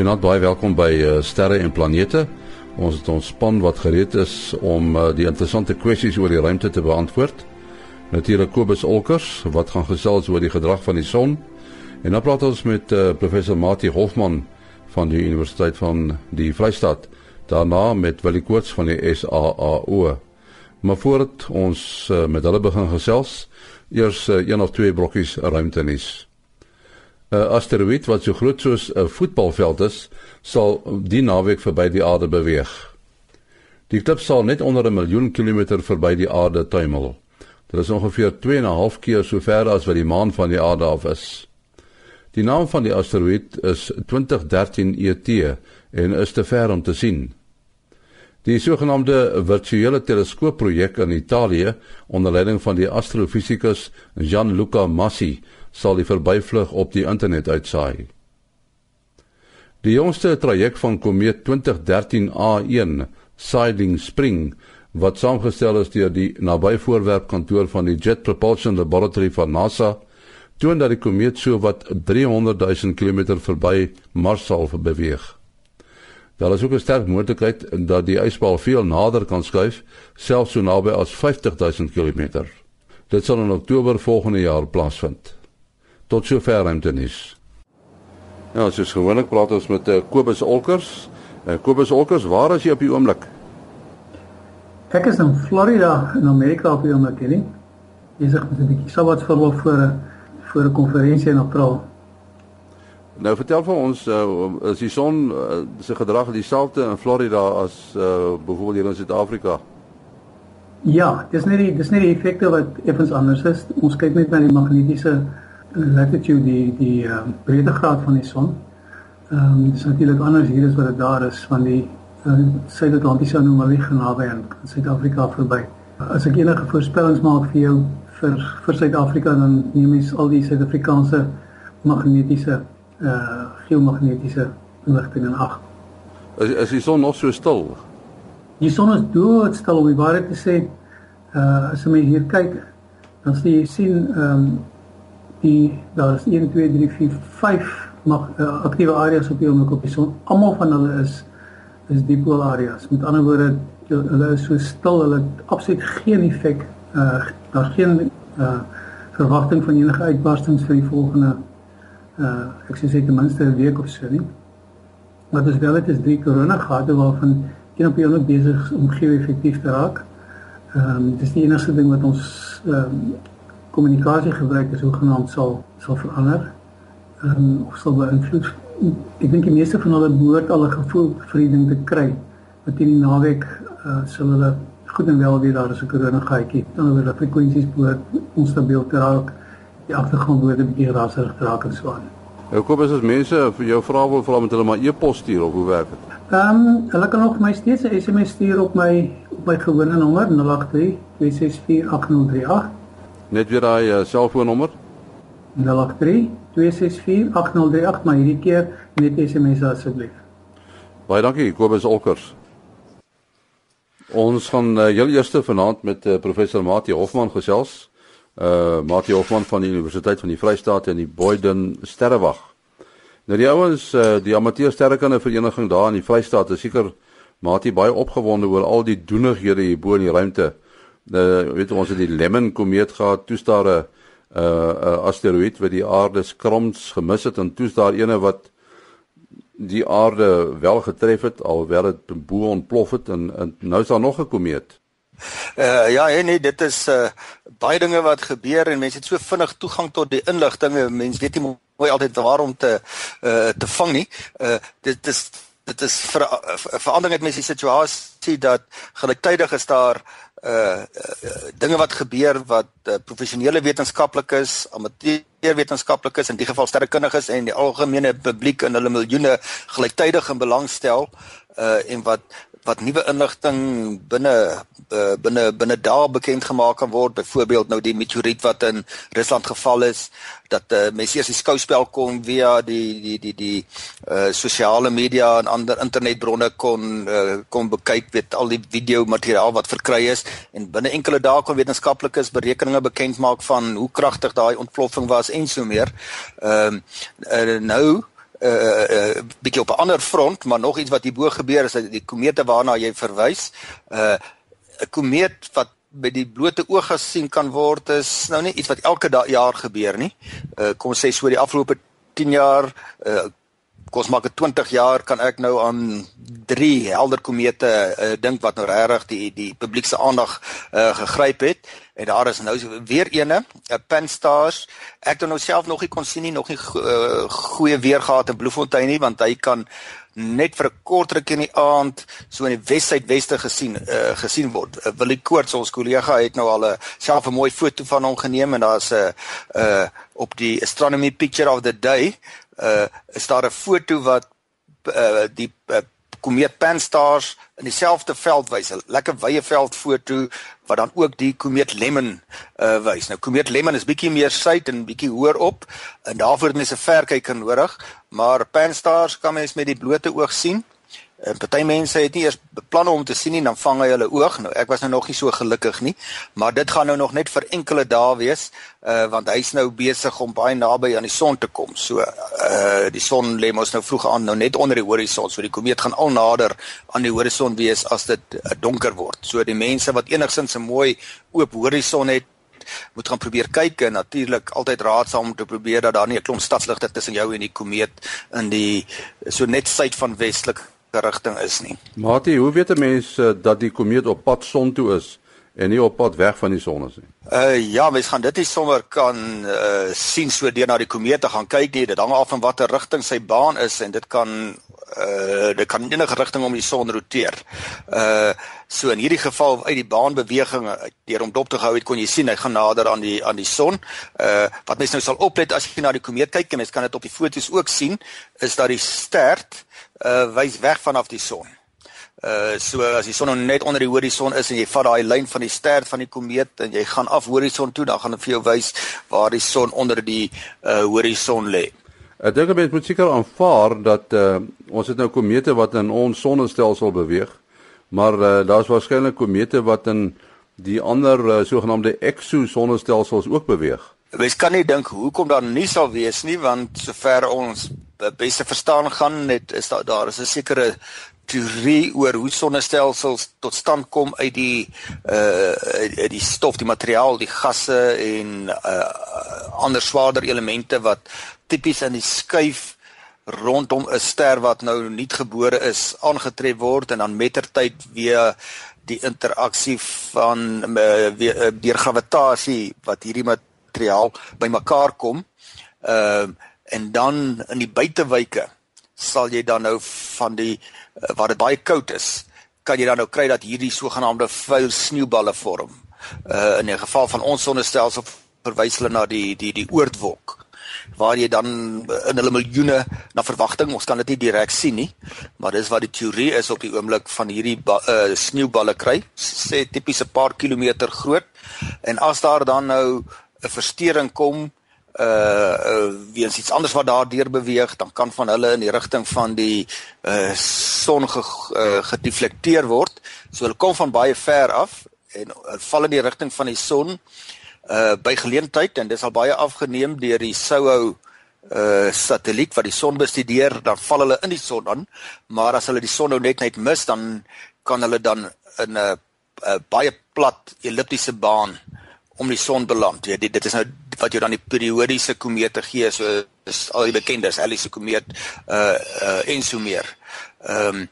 Goeienaand, baie welkom by uh, Sterre en Planete. Ons het ons span wat gereed is om uh, die interessante kwessies oor die ruimte te beantwoord. Natuurlik Kobus Olkers wat gaan gesels oor die gedrag van die son. En dan praat ons met uh, professor Mati Hofman van die Universiteit van die Vrystaat. Daarna met Willie Koorts van die SAAO. Maar voordat ons uh, met hulle begin gesels, eers uh, een of twee brokkies ruimtenis. 'n asteroïde wat so groot soos 'n voetbalveld is, sal die naweek verby die aarde beweeg. Die klip sal net onder 'n miljoen kilometer verby die aarde tuimel. Dit is ongeveer 2.5 keer so ver as wat die maan van die aarde af is. Die naam van die asteroïde is 2013 ET en is te ver om te sien. Die sogenaamde virtuele teleskoopprojek in Italië onder leiding van die astrofisikus Gianluca Massi sal die verbyvlug op die internet uitsaai. Die jongste traject van komeet 2013 A1, Siding Spring, wat saamgestel is deur die nabyvoorwerp kantoor van die Jet Propulsion Laboratory van NASA, toon dat die komeet so wat 300 000 km verby Mars sal beweeg. Daar is ook 'n sterk moontlikheid dat die ysbal veel nader kan skuif, selfs so naby as 50 000 km. Dit sal in Oktober volgende jaar plaasvind tot sover ruimtenis. Ja, soos gewoonlik praat ons met uh, Kobus Olkers. Uh, Kobus Olkers, waar is jy op die oomblik? Ek is in Florida in Amerika op die oomblik, nie? Besig met 'n bietjie sabbatsverlof voor 'n voor 'n konferensie in April. Nou vertel vir ons, uh, is die son uh, se gedrag dieselfde in Florida as uh, byvoorbeeld hier in Suid-Afrika? Ja, dis net die dis net die effekte wat effens anders is. Ons kyk net na die magnetiese latitude die die uh, breedtegraad van die son. Ehm um, dis natuurlik anders hier as wat dit daar is van die uh, Suid-Atlantiese anomalie genaamd in Suid-Afrika verby. As ek enige voorspellings maak vir jou vir vir Suid-Afrika dan neem ek al die Suid-Afrikaanse magnetiese uh geomagnetiese inligting in ag. Is is die son nog so stil? Die son is doodstil om die waarheid te sê. Uh as jy hier kyk, dan sien jy sien ehm um, die daar is 1 2 3 4 5 mag uh, aktiewe areas op die oomblik op die son. Almal van hulle is is dipool areas. Met ander woorde, hulle is so stil, hulle het absoluut geen effek. Uh daar's geen uh verwagting van enige uitbarstings vir die volgende uh ek sê ten minste 'n week of so nie. Wat is wel dit is drie korona gate waarvan een op die oomblik besig is om geo effektief te raak. Ehm um, dis die enigste ding wat ons ehm um, kommunikasie gebruik is hoegenaamd sal sal verander. Ehm um, of sal beïnvloed. Ek dink die meeste van hulle behoort al 'n gevoel vir die ding te kry. Wat in die naweek uh, sal hulle goed en wel weer daar is 'n korona gaatjie. Dan word die frekwensies behoort onstabiel te raak. Die agtergrond word 'n bietjie raserig raak en so aan. Ek hoop as mense vir jou vra wil vra met hulle maar e-pos stuur of hoe werk dit? Ehm um, hulle kan nog my steeds 'n SMS stuur op my op my gewone nommer 083 264 8038. Net weer daai uh, selfoonnommer 083 264 8038 maar hierdie keer net SMS asseblief. Baie dankie Kobus Olkers. Ons gaan uh, heel eerste vanaand met uh, professor Mati Hofman gesels. Uh Mati Hofman van die Universiteit van die Vrystaat en die Boyden Sterrewag. Nou die ouens uh, die amateur sterrekunde vereniging daar in die Vrystaat is seker Mati baie opgewonde oor al die doenighede hier bo in die ruimte uh, weet ons het die Lemon komeet gehad, toe daar 'n uh, uh, asteroïde wat die aarde skroms gemis het en toe daar ene wat die aarde wel getref het alhoewel dit bo ontplof het en, en nou is daar nog 'n komeet. Uh ja, nee, dit is uh baie dinge wat gebeur en mense het so vinnig toegang tot die inligting. Mense weet nie mooi altyd waar om te uh te vang nie. Uh dit is dit is ver, verandering het mense die situasie dat gelyktydig is daar uh, dinge wat gebeur wat uh, professionele wetenskaplikes, amateur wetenskaplikes in die geval sterrekundiges en die algemene publiek in hulle miljoene gelyktydig in belang stel uh en wat wat nuwe inligting binne uh, binne binne dae bekend gemaak kan word byvoorbeeld nou die meteoriet wat in Rusland geval is dat uh, mense eers die skouspel kon via die die die die uh, sosiale media en ander internetbronne kon uh, kon bekyk weet al die video materiaal wat verkry is en binne enkele dae kon wetenskaplikes berekeninge bekend maak van hoe kragtig daai ontploffing was en so meer. Ehm uh, uh, nou 'n uh, uh, bietjie op 'n ander front, maar nog iets wat hierbo gebeur is dat die komete waarna jy verwys, uh, 'n komeet wat by die blote oog gesien kan word is nou nie iets wat elke jaar gebeur nie. Uh, kom sê so die afgelope 10 jaar uh, kos maak dit 20 jaar kan ek nou aan drie helder komete uh, dink wat nou regtig die die publiek se aandag uh, gegryp het en daar is nou weer eene 'n Pan-STARRS ek het nou self nog nie kon sien nie nog nie uh, goeie weer gehad in Bloemfontein nie want hy kan net vir 'n kort ruk in die aand so in die wes-suidweste gesien uh, gesien word. Uh, Willie Koorts ons kollega het nou al 'n self 'n mooi foto van hom geneem en daar's 'n uh, op die astronomy picture of the day uh is daar 'n foto wat uh die uh, komeet Pan-STARRS in dieselfde veld wys, 'n lekker wye veld foto wat dan ook die komeet Lemmon uh wys. Nou komeet Lemmon is bietjie meer suid en bietjie hoër op en daarvoor het mens 'n verkyker nodig, maar Pan-STARRS kan mens met die blote oog sien. En party mense het nie eers beplan om te sien nie, dan vang hy hulle oog. Nou ek was nou nog nie so gelukkig nie, maar dit gaan nou nog net vir enkele dae wees, uh want hy's nou besig om baie naby aan die son te kom. So uh die son lê mos nou vroeg aan nou net onder die horison, so die komeet gaan al nader aan die horison wees as dit uh, donker word. So die mense wat enigsins 'n mooi oop horison het, moet gaan probeer kyk en natuurlik altyd raadsaam om te probeer dat daar nie 'n klomp stadsligte tussen jou en die komeet in die so net suid van westelik rigting is nie. Matie, hoe weet 'n mens uh, dat die komeet op pad son toe is en nie op pad weg van die son is nie? Uh ja, mens gaan dit nie sommer kan uh sien so deur na die komeet te gaan kyk nie. Dit hang af van watter rigting sy baan is en dit kan uh dit kan enige rigting om die son roteer. Uh so in hierdie geval uit die baanbeweging deur om dop te hou het kon jy sien hy gaan nader aan die aan die son. Uh wat mens nou sal oplet as jy na die komeet kyk en mens kan dit op die foto's ook sien is dat die stert uh wys weg vanaf die son. Uh so as die son nou net onder die horison is en jy vat daai lyn van die stert van die komeet en jy gaan af horison toe, dan gaan dit vir jou wys waar die son onder die uh horison lê. Ek dink mense moet seker aanvaar dat uh ons het nou komete wat in ons sonnestelsel beweeg, maar uh daar's waarskynlik komete wat in die ander uh, sogenaamde exosonnestelsels ook beweeg. Mens kan nie dink hoekom daar nie sal wees nie want sover ons beste verstaan gaan net is daar daar is 'n sekere teorie oor hoe sonnestelsels tot stand kom uit die uh uit die stof, die materiaal, die gasse en uh ander swaarder elemente wat tipies in die skuif rondom 'n ster wat nou nie gebore is aangetref word en dan mettertyd weer die interaksie van uh, weer deur gravitasie wat hierdie materiaal bymekaar kom. Ehm uh, en dan in die buitewyke sal jy dan nou van die uh, waar dit baie koud is, kan jy dan nou kry dat hierdie sogenaamde vuil sneeuballe vorm. Uh in 'n geval van ons sonnestelsel verwys hulle na die die die oortwolk waar jy dan in hulle miljoene na verwagting ons kan dit nie direk sien nie maar dis wat die teorie is op die oomblik van hierdie uh, sneeuballe kry sê tipies 'n paar kilometer groot en as daar dan nou 'n verstoring kom uh, uh weens iets anders wat daardeur beweeg, dan kan van hulle in die rigting van die uh son ge, uh, gedeflekteer word. So hulle kom van baie ver af en uh, val in die rigting van die son uh by geleentheid en dis al baie afgeneem deur die SOHO uh satelliet wat die son bestudeer, dan val hulle in die son dan, maar as hulle die son nou net net mis, dan kan hulle dan in 'n uh, uh, baie plat elliptiese baan om die son beland. Ja, dit, dit is nou wat jou dan die periodiese komete gee, so is al die bekendes, Halley se komeet uh uh en so meer. Ehm um,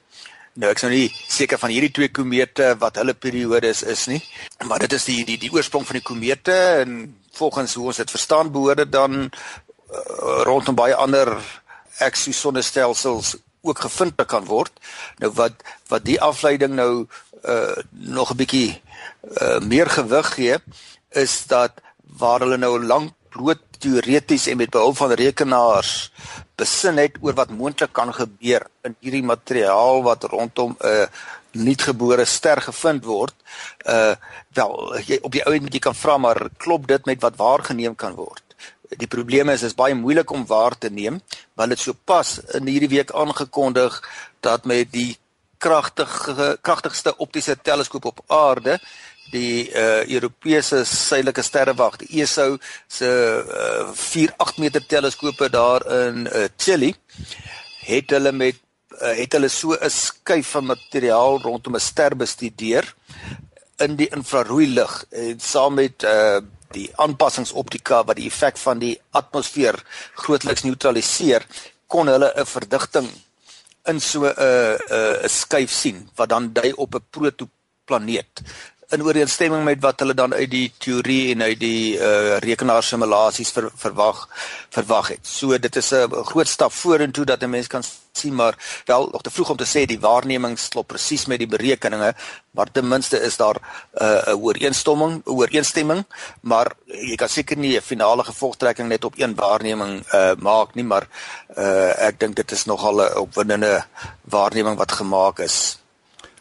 nou ek is nou nie seker van hierdie twee komete wat hulle periodes is nie, maar dit is die die die oorsprong van die komete en volgens hoe ons dit verstaan behoort dit dan uh, rondom baie ander exosonnestelsels ook gevind kan word. Nou wat wat die afleiding nou uh nog 'n bietjie uh meer gewig gee is dat waar hulle nou lank bloot teoreties en met behulp van rekenaars besin het oor wat moontlik kan gebeur in hierdie materiaal wat rondom 'n uh, nuutgebore ster gevind word. Uh wel, jy op die ou end jy kan vra maar klop dit met wat waargeneem kan word? Die probleem is is baie moeilik om waar te neem, want dit sopas in hierdie week aangekondig dat met die kragtige kragtigste optiese teleskoop op aarde die uh Europese suidelike sterrewag, die ESO se uh 4-8 meter teleskope daar in uh Chili het hulle met uh, het hulle so 'n skuif van materiaal rondom 'n ster bestudeer in die infrarooi lig en saam met uh die aanpassingsoptika wat die effek van die atmosfeer grootliks neutraliseer kon hulle 'n verdigting in so 'n 'n 'n skuif sien wat dan dui op 'n protoplaneet in ooreenstemming met wat hulle dan uit die teorie en uit die uh, rekenaarsimulasies ver, verwag verwag het. So dit is 'n groot stap vorentoe dat 'n mens kan sien maar wel nog te vroeg om te sê die waarnemings klop presies met die berekeninge, maar ten minste is daar uh, 'n uh, ooreenstemming, ooreenstemming, maar jy kan seker nie 'n finale gevolgtrekking net op een waarneming uh, maak nie, maar uh, ek dink dit is nogal 'n opwindende waarneming wat gemaak is.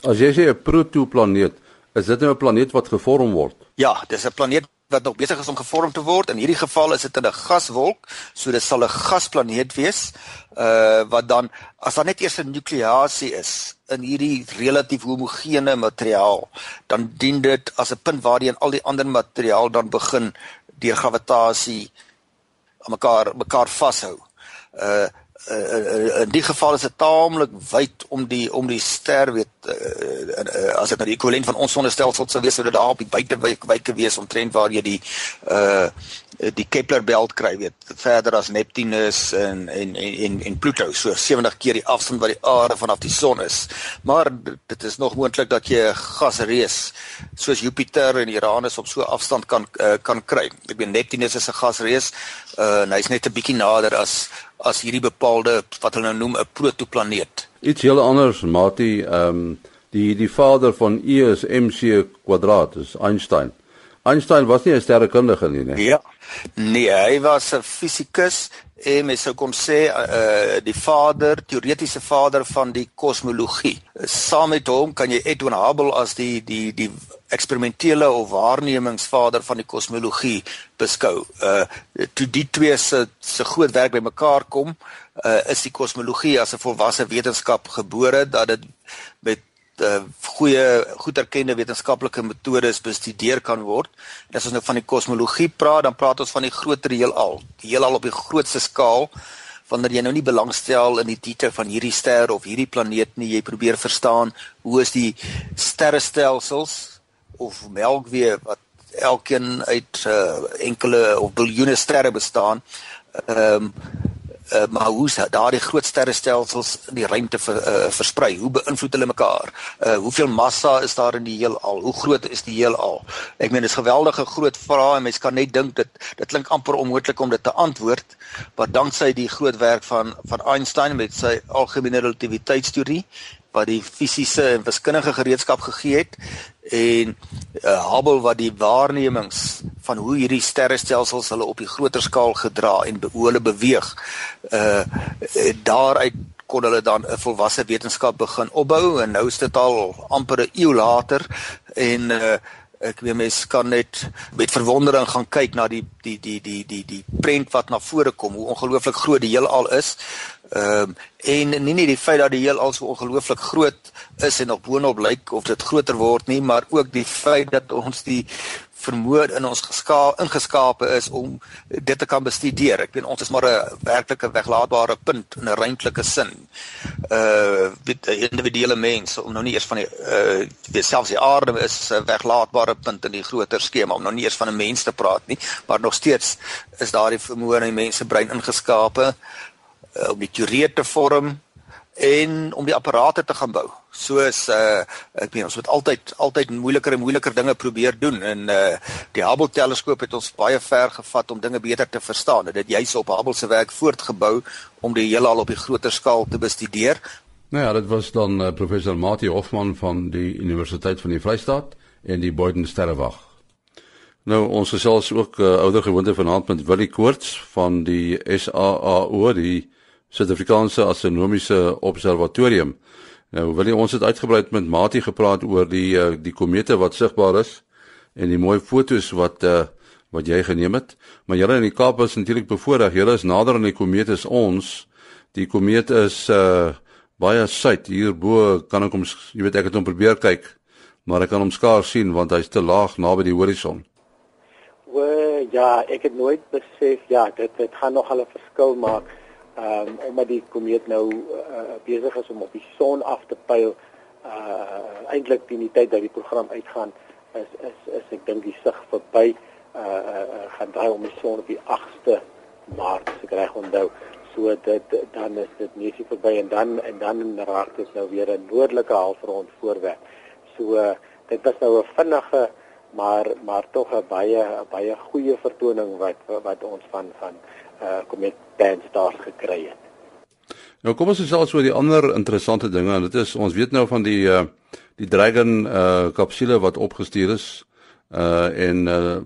As jy sê 'n protoplaneet Is dit nou 'n planeet wat gevorm word? Ja, dis 'n planeet wat nog besig is om gevorm te word. In hierdie geval is dit in 'n gaswolk, so dit sal 'n gasplaneet wees. Uh wat dan as daar net eers 'n nukleasie is in hierdie relatief homogene materiaal, dan dien dit as 'n punt waarheen al die ander materiaal dan begin deur gravitasie aan mekaar mekaar vashou. Uh uh, in die geval is dit taamlik wyd om die om die ster weet uh, uh, as dit nou die ekwivalent van ons sonnestelsel sou wees sou dit daar op die buitewyke wees omtrent waar jy die uh die Kepler belt kry weet verder as Neptunus en en en en Pluto. So 70 keer die afstand wat die aarde vanaf die son is. Maar dit is nog moontlik dat jy 'n gasreus soos Jupiter en Uranus op so afstand kan uh, kan kry. Ek bedoel Neptunus is 'n gasreus uh, en hy's net 'n bietjie nader as as hierdie bepaalde wat hulle nou noem 'n protoplaneet. Iets heel anders, Mati, ehm um, die die vader van E is mc kwadraat, is Einstein. Einstein was nie 'n sterrekundige nie, nee. Ja. Nee, hy was 'n fisikus en mens sou kon sê uh die vader, teoretiese vader van die kosmologie. Saam met hom kan jy Edwin Hubble as die die die eksperimentele of waarnemingsvader van die kosmologie beskou. Uh toe die twee se se groot werk bymekaar kom, uh is die kosmologie as 'n volwasse wetenskap gebore dat dit uh, goeie goed erkende wetenskaplike metodes bestudeer kan word. En as ons nou van die kosmologie praat, dan praat ons van die groter heelal, die heelal op die grootste skaal. Wanneer jy nou nie belangstel in die diepte van hierdie ster of hierdie planeet nie, jy probeer verstaan hoe is die sterrestelsels of melkweg wat elkeen uit uh, enkele of biljoene sterre bestaan. Ehm um, uh, maar hoe daardie groot sterrestelsels in die ruimte ver, uh, versprei? Hoe beïnvloed hulle mekaar? Uh, hoeveel massa is daar in die heelal? Hoe groot is die heelal? Ek meen dis geweldige groot vrae en mense kan net dink dit dit klink amper onmoontlik om dit te antwoord, maar danksy die groot werk van van Einstein met sy algemene relativiteitsteorie wat die fisiese en wiskundige gereedskap gegee het en uh, Hubble wat die waarnemings van hoe hierdie sterrestelsels hulle op die groter skaal gedra en be hulle beweeg uh daaruit kon hulle dan 'n volwasse wetenskap begin opbou en nou is dit al amper 'n eeu later en uh ek weet mense kan net met verwondering gaan kyk na die die die die die die prent wat na vore kom hoe ongelooflik groot die heelal is. Ehm um, en nie net die feit dat die heelal so ongelooflik groot is en op boonop lyk of dit groter word nie, maar ook die feit dat ons die vermoë in ons geskaap ingeskape is om dit te kan bestudeer. Ek weet ons is maar 'n werklike weglaatbare punt in 'n ruimtelike sin. Uh met 'n individuele mens om nou nie eers van die uh weet selfs die aarde is 'n weglaatbare punt in die groter skema om nou nie eers van 'n mens te praat nie, maar nog steeds is daardie vermoë in die mens se brein ingeskape uh, om die teorie te vorm en om die apparate te gaan bou. Soos uh ek meen ons moet altyd altyd moeiliker en moeiliker dinge probeer doen en uh die Hubble teleskoop het ons baie ver gevat om dinge beter te verstaan. Dit het juis op Hubble se werk voortgebou om die heelal op die groter skaal te bestudeer. Nou ja, dit was dan uh, professor Mati Hoffmann van die Universiteit van die Vrystaat en die Boyden Sterrewag. Nou ons gesels ook uh, ouer gewoonte vanaand met Willie Koorts van die SAAO, die Suid-Afrikaanse Astronomiese Observatorium. Nou wil jy ons het uitgebrei met Mati gepraat oor die uh, die komete wat sigbaar is en die mooi fotos wat uh, wat jy geneem het. Maar julle in die Kaap is natuurlik bevoordeel. Julle is nader aan die komete as ons. Die komete is uh baie suid hier bo kan ek hom jy weet ek het hom probeer kyk maar ek kan hom skaars sien want hy's te laag naby die horison. O ja, ek het nooit besef ja, dit dit gaan nog al 'n verskil maak. Ehm um, omdat die komeet nou uh, besig is om op die son af te pyl, uh eintlik teen die tyd dat die program uitgaan, is is is ek dink die sig verby uh, uh gaan draai om die son op die 8ste Maart, as ek reg onthou. So dit dan is dit nesie verby en dan en dan raak dit nou weer 'n noordelike halfrond voorwerp. So uh, dit was nou 'n vinnige maar maar tog 'n baie baie goeie vertoning wat wat ons van van uh Comet Band Stars gekry het. Nou kom ons gesels oor die ander interessante dinge en dit is ons weet nou van die uh die Dragon uh kapsule wat opgestuur is uh en uh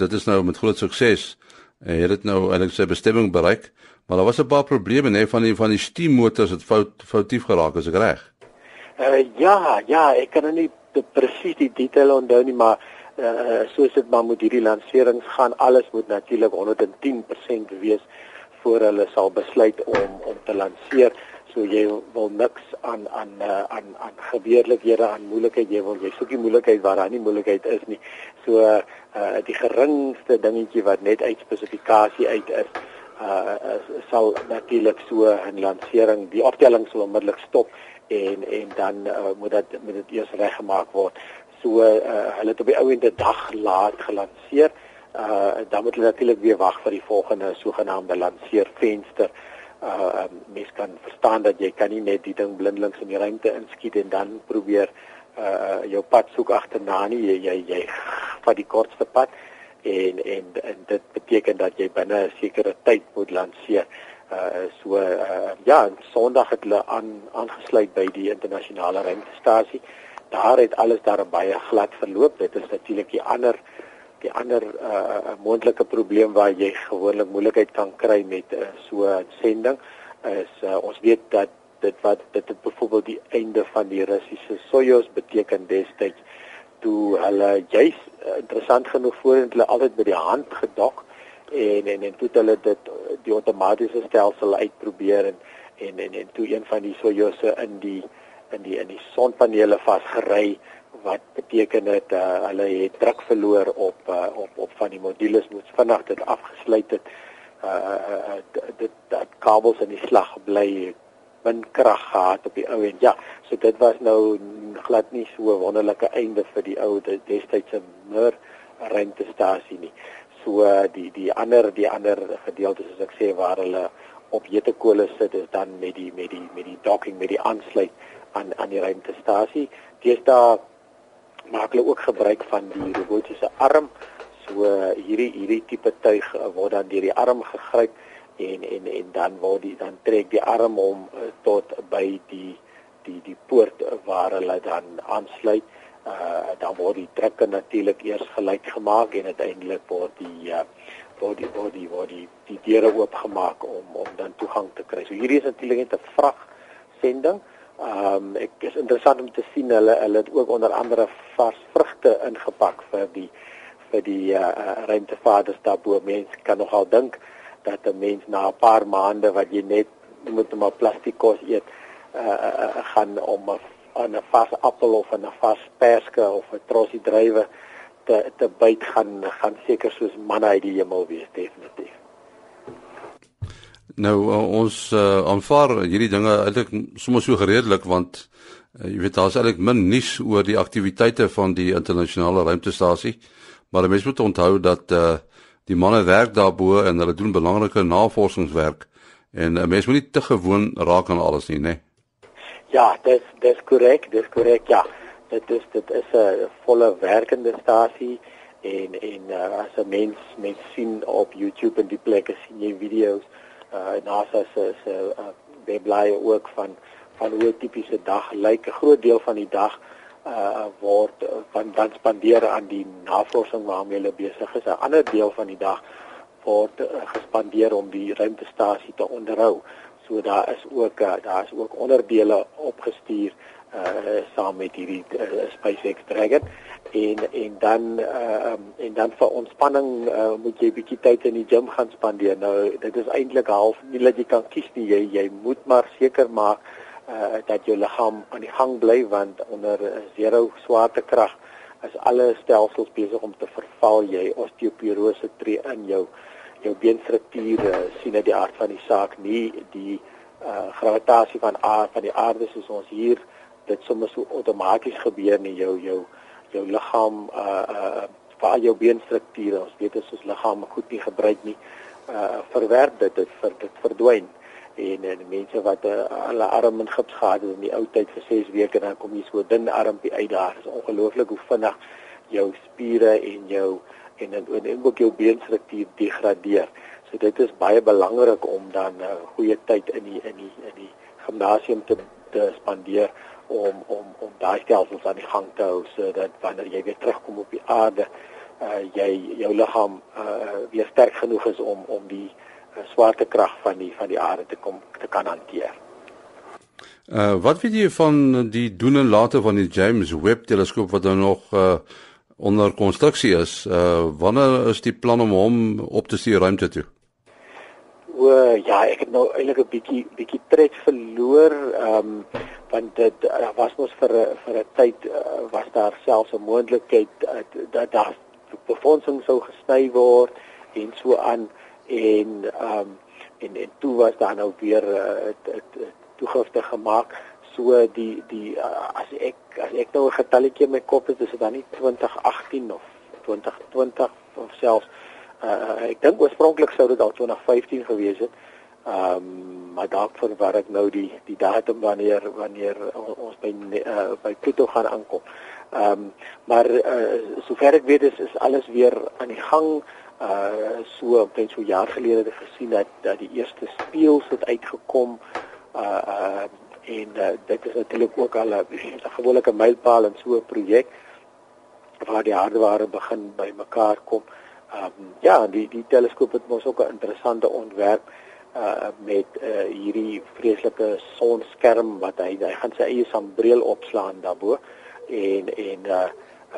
dit is nou met groot sukses. Hy het dit nou eintlik sy bestemming bereik, maar daar was 'n paar probleme nê van die van die steammotors het fout foutief geraak, is ek reg? Uh ja, ja, ek kan nou nie presies die detail onthou nie, maar uh soos dit maar moet hierdie lanserings gaan, alles moet natuurlik 110% wees voor hulle sal besluit om om te lanseer. So jy wil niks aan aan uh, aan aan gebeurlikhede aan moeilikheid jy wil jy soek die moeilikheid waar daar nie moeilikheid is nie. So uh, die geringste dingetjie wat net uit spesifikasie uit is uh, sal natuurlik so 'n lansering die optelling sal onmiddellik stop en en dan uh, moet dit moet dit eers reggemaak word so uh, hulle het op die ouende dag laat gelanseer. Uh, dan moet hulle natuurlik weer wag vir die volgende sogenaamde lanseervenster. Uh mens kan verstaan dat jy kan nie net die ding blindelings in die ruimte inskiet en dan probeer uh jou pad soek agterna nie. Jy jy, jy vat die kortste pad en en en dit beteken dat jy binne 'n sekere tyd moet lanseer. Uh so uh ja sonderdag het hulle aan aangesluit by die internasionale ruimtestasie daar het alles daar baie glad verloop. Dit is natuurlik die ander die ander uh moontlike probleem waar jy gewoonlik moeilikheid kan kry met uh, so 'n sending is uh, ons weet dat dit wat dit het byvoorbeeld die einde van die Russiese Soyuz beteken destyds toe hulle juis uh, interessant genoeg voorheen hulle altyd by die hand gedok en en en toe hulle dit die outomatiese stelsel uitprobeer en en en, en toe een van die Soyuzse in die in die in die sonpanele vasgery wat beteken dit uh, hulle het druk verloor op uh, op op van die modules moes vinnig dit afgesluit het. Uh, uh, dit dat kabels in die slag bly min krag gehad op die ou en ja so dit was nou glad nie so wonderlike einde vir die ou destydse Mir ruimtestasie nie. So uh, die die ander die ander gedeeltes soos ek sê waar hulle op jetekole sit is dan met die met die met die docking met die aansluit aan aan die ruimtestasie daar maak hulle ook gebruik van die robotiese arm. So hierdie hierdie tipe tuig eh, word dan deur die arm gegryp en en en dan word die dan trek die arm hom uh, tot by die die die poort waar hulle dan aansluit. Uh dan word die trekke natuurlik eers gelyk gemaak en uiteindelik word die uh word die word die word die, die deure oopgemaak om om dan toegang te kry. So hierdie is natuurlik net 'n vrag sending. Ehm um, ek is interessant om te sien hulle hulle het ook onder andere vars vrugte ingepak vir die vir die uh, uh, ruimtevaders daarbo. Mense kan nogal dink dat 'n mens na 'n paar maande wat jy net moet maar plastiek kos eet, uh, gaan om 'n 'n vars appel of 'n vars perske of 'n trosie druiwe te te byt gaan gaan seker soos manne uit die hemel wees definitief. Nou uh, ons uh, aanvaar hierdie dinge eintlik sommer so gereedelik want uh, jy weet daar's eintlik min nuus oor die aktiwiteite van die internasionale ruimtestasie. Maar mense moet onthou dat uh, die manne werk daarbo en hulle doen belangrike navorsingswerk en uh, mense moet nie te gewoon raak aan alles nie, né? Nee. Ja, dis dis korrek, dis korrek ja. Dit is dit is 'n volle werkende stasie en en uh, as 'n mens mens sien op YouTube en die plekke sien jy video's uh, NASA se se uh, webblaaie ook van van hoe 'n tipiese dag lyk. 'n Groot deel van die dag uh word van dan spandeer aan die navorsing waarmee hulle besig is. 'n Ander deel van die dag word uh, gespandeer om die ruimtestasie te onderhou. So daar is ook uh, daar is ook onderdele opgestuur uh saam met hierdie uh, SpaceX Dragon en en dan uh um, en dan vir ontspanning uh, moet jy bietjie tyd in die gim gaan spandeer. Nou dit is eintlik half nie dat jy kan kies nie. Jy jy moet maar seker maak uh dat jou liggaam aan die gang bly want onder zero swaartekrag is alle stelsels besig om te verval jy osteoporose tree in jou jou beenstruktuur sien uit die aard van die saak nie die uh gravitasie van aard van die aarde soos ons hier dit sommer so outomaties gebeur nie jou jou jou liggaam uh uh waar jou beenstrukture ons weet as ons liggaam goed nie gebruik nie uh verwerp dit dit vir dit verdwyn. En en mense wat uh, hulle arm in gips gehad het in die ou tyd vir 6 weke dan kom jy so dun armpie uit daar. Is ongelooflik hoe vinnig jou spiere en jou en en, en ook jou beenstruktuur degradeer. So dit is baie belangrik om dan 'n uh, goeie tyd in die in die in die gimnasium te te spandeer om om om daai stelsels aan die gang te hou sodat wanneer jy weer terugkom op die aarde uh jy jou liggaam uh weer sterk genoeg is om om die uh, swaartekrag van die van die aarde te kom te kan hanteer. Uh wat weet jy van die doen en late van die James Webb teleskoop wat nou nog uh onder konstruksie is? Uh wanneer is die plan om hom op te stuur ruimte toe? O ja, ek het nou eintlik 'n bietjie bietjie tred verloor. Ehm um, want dit uh, was mos vir vir 'n tyd uh, was daar selfs 'n moontlikheid uh, dat daar befondsing sou gesny word en so aan en ehm um, en en toe was daar nou weer 'n uh, toegifte gemaak so die die uh, as ek as ek nou 'n getalletjie in my kop het is dit dan nie 2018 of 2020 of selfs uh, ek dink oorspronklik sou dit al 2015 gewees het Ehm um, maar dalk verwar ek nou die die datum wanneer wanneer ons by uh, by Pluto gaan aankom. Ehm um, maar uh, sover ek weet is is alles weer aan die gang. Uh so omtrent so jaar gelede het ek gesien dat dat die eerste speels het uitgekom. Uh uh en uh, dit is natuurlik ook al 'n gewone mylpaal in so 'n projek waar die hardeware begin by mekaar kom. Ehm um, ja, die die teleskoop het mos ook 'n interessante ontwerp uh met uh hierdie vreeslike sonskerm wat hy hy gaan sy eie sambreel opslaan daarbo. En en uh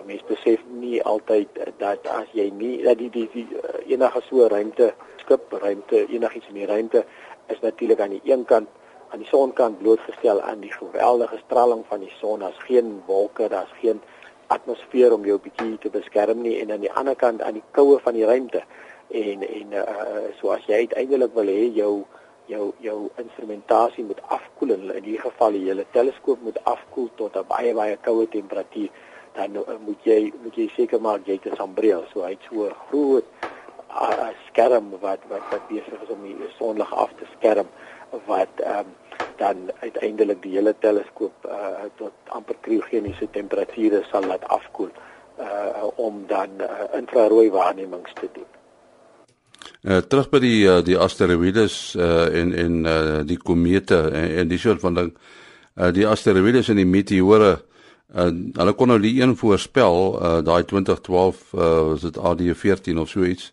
mens besef nie altyd dat as jy nie dat die die, die uh, enige so ruimte skip ruimte enigiets in die ruimte is natuurlik aan die een kant aan die sonkant blootgestel aan die geweldige straling van die son. Daar's geen wolke daar's geen atmosfeer om jou bietjie te beskerm nie en aan die ander kant aan die koue van die ruimte. En en uh so as jy uiteindelik wil hê jou jou jou instrumentasie moet afkoel in in hierdie geval die hele teleskoop moet afkoel tot 'n baie baie koue temperatuur dan uh, moet jy moet jy seker maak jy het 'n sambreel. So hy't so groot uh, skerm wat wat wat besig is om die sonlig af te skerm wat ehm um, dan uiteindelik die hele teleskoop uh tot amper kriogeniese temperature sal laat afkoel uh om dan uh, infrarooi waarnemings te doen. Uh, terug by die uh, die asteroïdes uh, en en uh, die komete en, en die soort van ding. Uh, die asteroïdes en die meteore uh, hulle kon nou die een voorspel, uh, daai 2012 uh, was dit AD14 of so iets.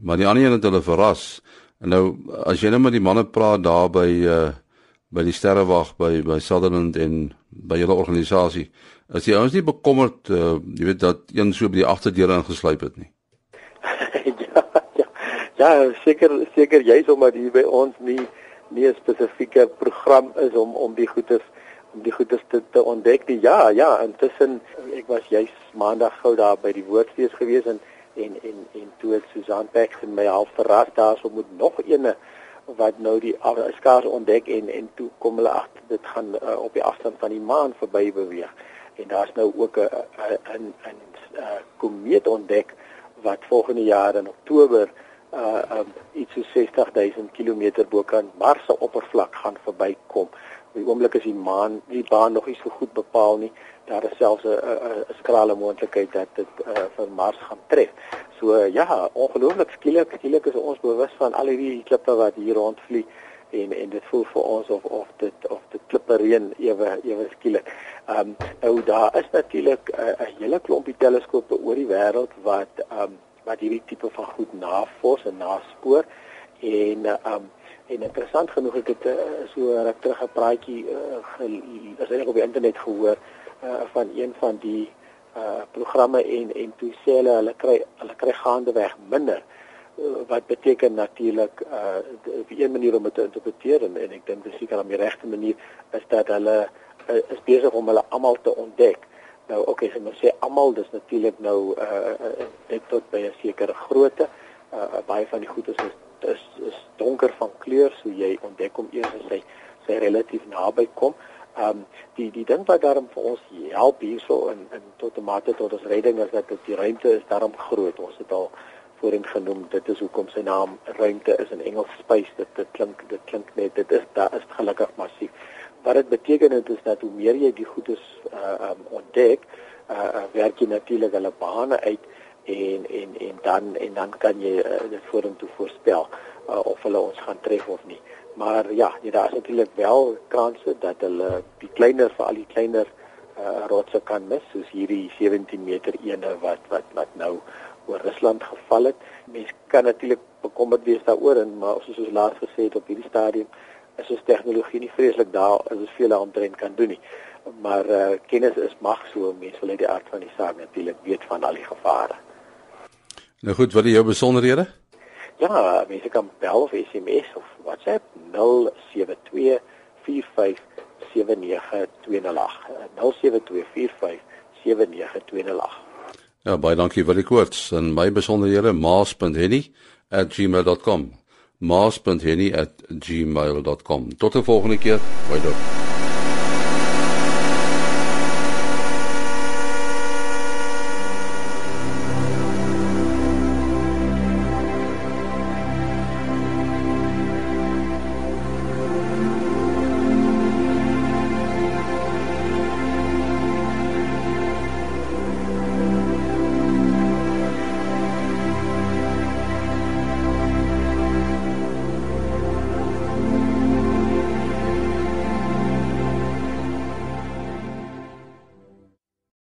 Maar die ander een het hulle verras. En nou as jy nou met die manne praat daar by uh, by die sterrewag by by Sutherland en by julle organisasie, as jy ons nie bekommerd, uh, jy weet dat een so by die agterdeur ingesluip het nie. Ja, seker seker jy's omdat hier by ons nie nie 'n spesifieke program is om om die goedes om die goedes te, te ontdek nie. Ja, ja, intussen ek was juis maandag gou daar by die woordfees gewees en en en en toe het Susan Beck en my half verras daarso moet nog eene wat nou die skaars ontdek en en toe kom hulle agter dit gaan uh, op die afstand van die maan verby beweeg. En daar's nou ook 'n 'n 'n komeet ontdek wat volgende jaar in Oktober uh um, iets so 60000 km bokant Mars se oppervlak gaan verbykom. Op die oomblik is die maan die baan nog nie so goed bepaal nie. Daar is selfs 'n skrale moontlikheid dat dit uh vir Mars gaan tref. So uh, ja, ongelooflik skielik skielik is ons bewus van al hierdie klippe wat hier rondvlieg en en dit voel vir ons of of dit of dit klippe reën ewe ewe skielik. Ehm um, nou daar is natuurlik 'n uh, hele klompie teleskope oor die wêreld wat ehm um, wat hierdie tipe van goed navors en naspoor en um en interessant genoeg ek het uh, so reg terug 'n praatjie uh, is eintlik op die internet gehoor van een van die uh programme en en toe sê hulle hulle kry hulle kry gaandeweg minder wat beteken natuurlik uh die een manier om dit te interpreteer en, en ek dink dis seker om die regte manier is dat hulle uh, is besig om hulle almal te ontdek. Nou okay, so mens sê almal dis natuurlik nou uh dit tot by 'n sekere grootte. Uh baie van die goed is is is donker van kleur, so jy ontdek hom eers as hy sy relatief naby kom. Ehm um, die die ding wat daarom vir ons help hierso in in tot 'n mate tot ons redding is dat die ruimte is daarom groot. Ons het al voorheen genoem. Dit is hoekom sy naam ruimte is in Engels space. Dit dit klink dit klink net dit is daar is gelukkig massief. Wat dit beteken het, is dat hoe meer jy die goedes uh um ontdek, uh werk jy natuurlik hulle bane uit en en en dan en dan kan jy uh, dit vorentoe voorspel uh, of hulle ons gaan tref of nie. Maar ja, jy daar is natuurlik wel kanse dat hulle die kleiner vir al die kleiner uh rotse kan mis, soos hierdie 17 meter ene wat wat wat nou oor Rusland geval het. Mense kan natuurlik bekommerd wees daaroor en maar soos ons laas gesê het op hierdie stadium is ons tegnologie nie vreeslik daar as ons veel aantrend kan doen nie. Maar uh, kennis is mag so mense wil uit die aard van die saak natuurlik weet van al die gevare. Nou goed, wat is jou besonderhede? Ja, mense kan bel of SMS of WhatsApp 072 45 79208 072 45 79208 Ja, baie dankie vir die koorts. En my besonderhede maas.henny@gmail.com maas.henny@gmail.com Tot 'n volgende keer. Baie dankie.